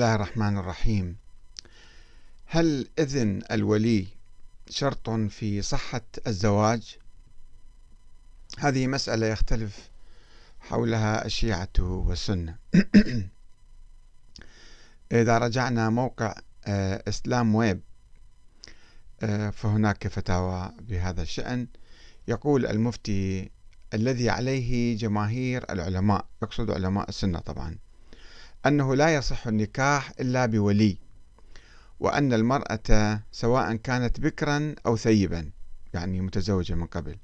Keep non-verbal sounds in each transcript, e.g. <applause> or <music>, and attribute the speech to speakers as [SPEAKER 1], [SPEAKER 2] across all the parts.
[SPEAKER 1] الله الرحمن الرحيم هل إذن الولي شرط في صحة الزواج؟ هذه مسألة يختلف حولها الشيعة والسنة. <clears throat> إذا رجعنا موقع آه، إسلام ويب آه، فهناك فتاوى بهذا الشأن. يقول المفتي الذي عليه جماهير العلماء يقصد علماء السنة طبعا أنه لا يصح النكاح إلا بولي وأن المرأة سواء كانت بكرا أو ثيبا يعني متزوجة من قبل.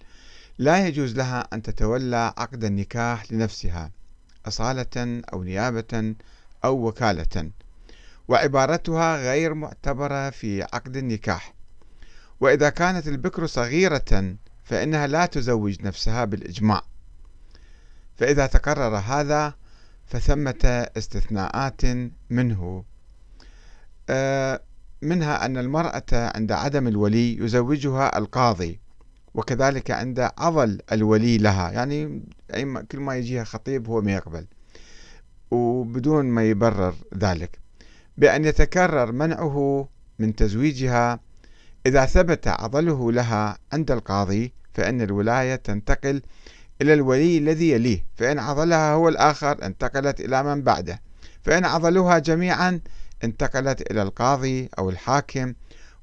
[SPEAKER 1] لا يجوز لها أن تتولى عقد النكاح لنفسها أصالة أو نيابة أو وكالة وعبارتها غير معتبرة في عقد النكاح. وإذا كانت البكر صغيرة فإنها لا تزوج نفسها بالإجماع. فإذا تقرر هذا فثمة استثناءات منه. آه، منها أن المرأة عند عدم الولي يزوجها القاضي وكذلك عند عضل الولي لها. يعني كل ما يجيها خطيب هو ما يقبل وبدون ما يبرر ذلك. بأن يتكرر منعه من تزويجها إذا ثبت عضله لها عند القاضي فإن الولاية تنتقل إلى الولي الذي يليه. فإن عضلها هو الآخر انتقلت إلى من بعده. فإن عضلوها جميعا انتقلت إلى القاضي أو الحاكم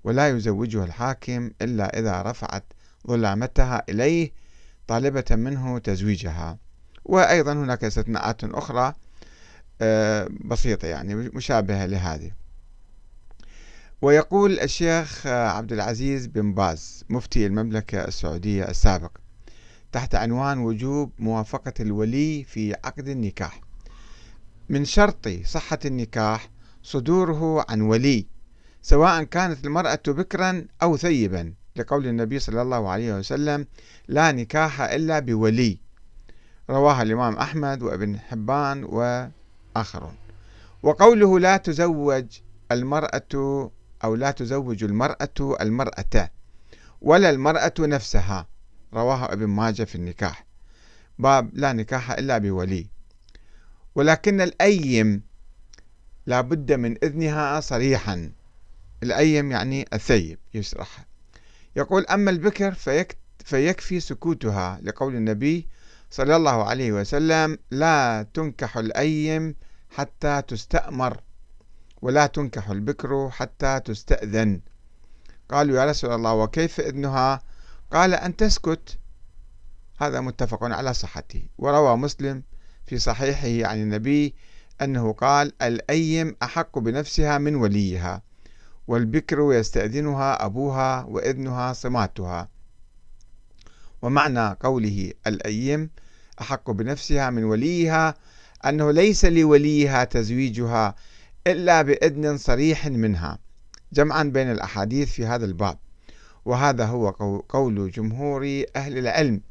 [SPEAKER 1] ولا يزوجها الحاكم إلا إذا رفعت ظلامتها إليه طالبة منه تزويجها. وأيضا هناك استثناءات أخرى آه، بسيطة يعني مشابهة لهذه. ويقول الشيخ عبد العزيز بن باز مفتي المملكة السعودية السابق تحت عنوان وجوب موافقة الولي في عقد النكاح. من شرط صحة النكاح صدوره عن ولي سواء كانت المرأة بكرا أو ثيبا لقول النبي صلى الله عليه وسلم لا نكاح إلا بولي رواه الإمام أحمد وابن حبان وآخرون. وقوله لا تزوج المرأة أو لا تزوج المرأة المرأة ولا المرأة نفسها. رواه ابن ماجه في النكاح. باب لا نكاح إلا بولي. ولكن الأيم لا بد من إذنها صريحا. الأيم يعني الثيب يشرح. يقول أما البكر فيك فيكفي سكوتها لقول النبي صلى الله عليه وسلم لا تنكح الأيم حتى تستأمر ولا تنكح البكر حتى تستأذن. قالوا يا رسول الله وكيف إذنها؟ قال أن تسكت. هذا متفق على صحته. وروى مسلم في صحيحه عن النبي أنه قال الأيم أحق بنفسها من وليها والبكر يستأذنها أبوها وإذنها صماتها. ومعنى قوله الأيم أحق بنفسها من وليها أنه ليس لوليها تزويجها إلا بإذن صريح منها. جمعا بين الأحاديث في هذا الباب. وهذا هو قول جمهور أهل العلم.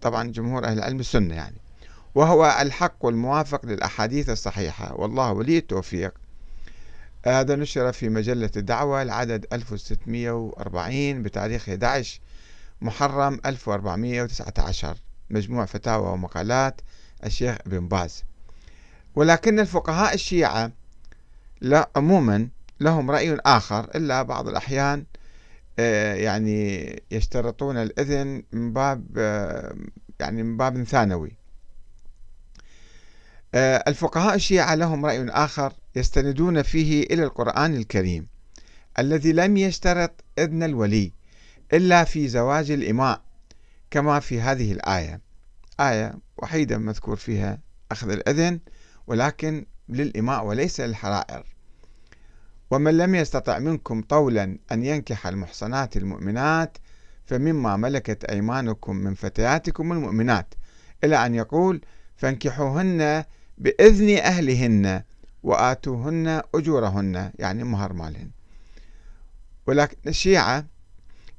[SPEAKER 1] طبعا جمهور أهل العلم السنة يعني. وهو الحق والموافق للأحاديث الصحيحة. والله ولي التوفيق. هذا نشر في مجلة الدعوة العدد 1640 بتاريخ 11 محرم 1419 مجموع فتاوى ومقالات الشيخ ابن باز. ولكن الفقهاء الشيعة لا عموما لهم رأي آخر إلا بعض الأحيان يعني يشترطون الإذن من باب آه، يعني من باب ثانوي. آه، الفقهاء الشيعة لهم رأي آخر يستندون فيه إلى القرآن الكريم الذي لم يشترط إذن الولي إلا في زواج الإماء كما في هذه الآية. آية وحيدة مذكور فيها أخذ الإذن ولكن للإماء وليس للحرائر. ومن لم يستطع منكم طولا أن ينكح المحصنات المؤمنات فمما ملكت أيمانكم من فتياتكم المؤمنات إلى أن يقول فانكحوهن بإذن أهلهن وآتوهن أجورهن يعني مهر مالهن. ولكن الشيعة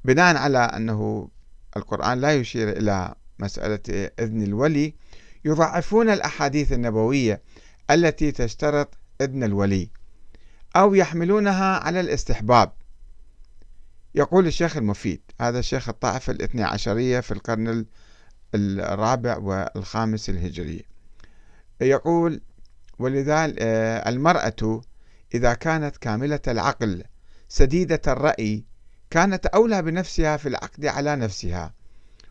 [SPEAKER 1] بناء على أنه القرآن لا يشير إلى مسألة إذن الولي يضعفون الأحاديث النبوية التي تشترط إذن الولي. أو يحملونها على الاستحباب يقول الشيخ المفيد هذا الشيخ الطائفة الاثنى عشرية في القرن الرابع والخامس الهجري يقول ولذلك آه، المرأة إذا كانت كاملة العقل سديدة الرأي كانت أولى بنفسها في العقد على نفسها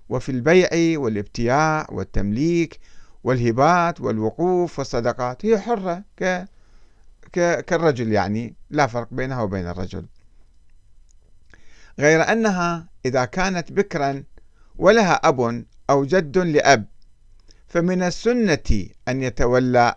[SPEAKER 1] وفي البيع والابتياع والتمليك والهبات والوقوف والصدقات هي حرة. كالرجل يعني لا فرق بينها وبين الرجل. غير أنها إذا كانت بكرا ولها أب أو جد لأب فمن السنة أن يتولى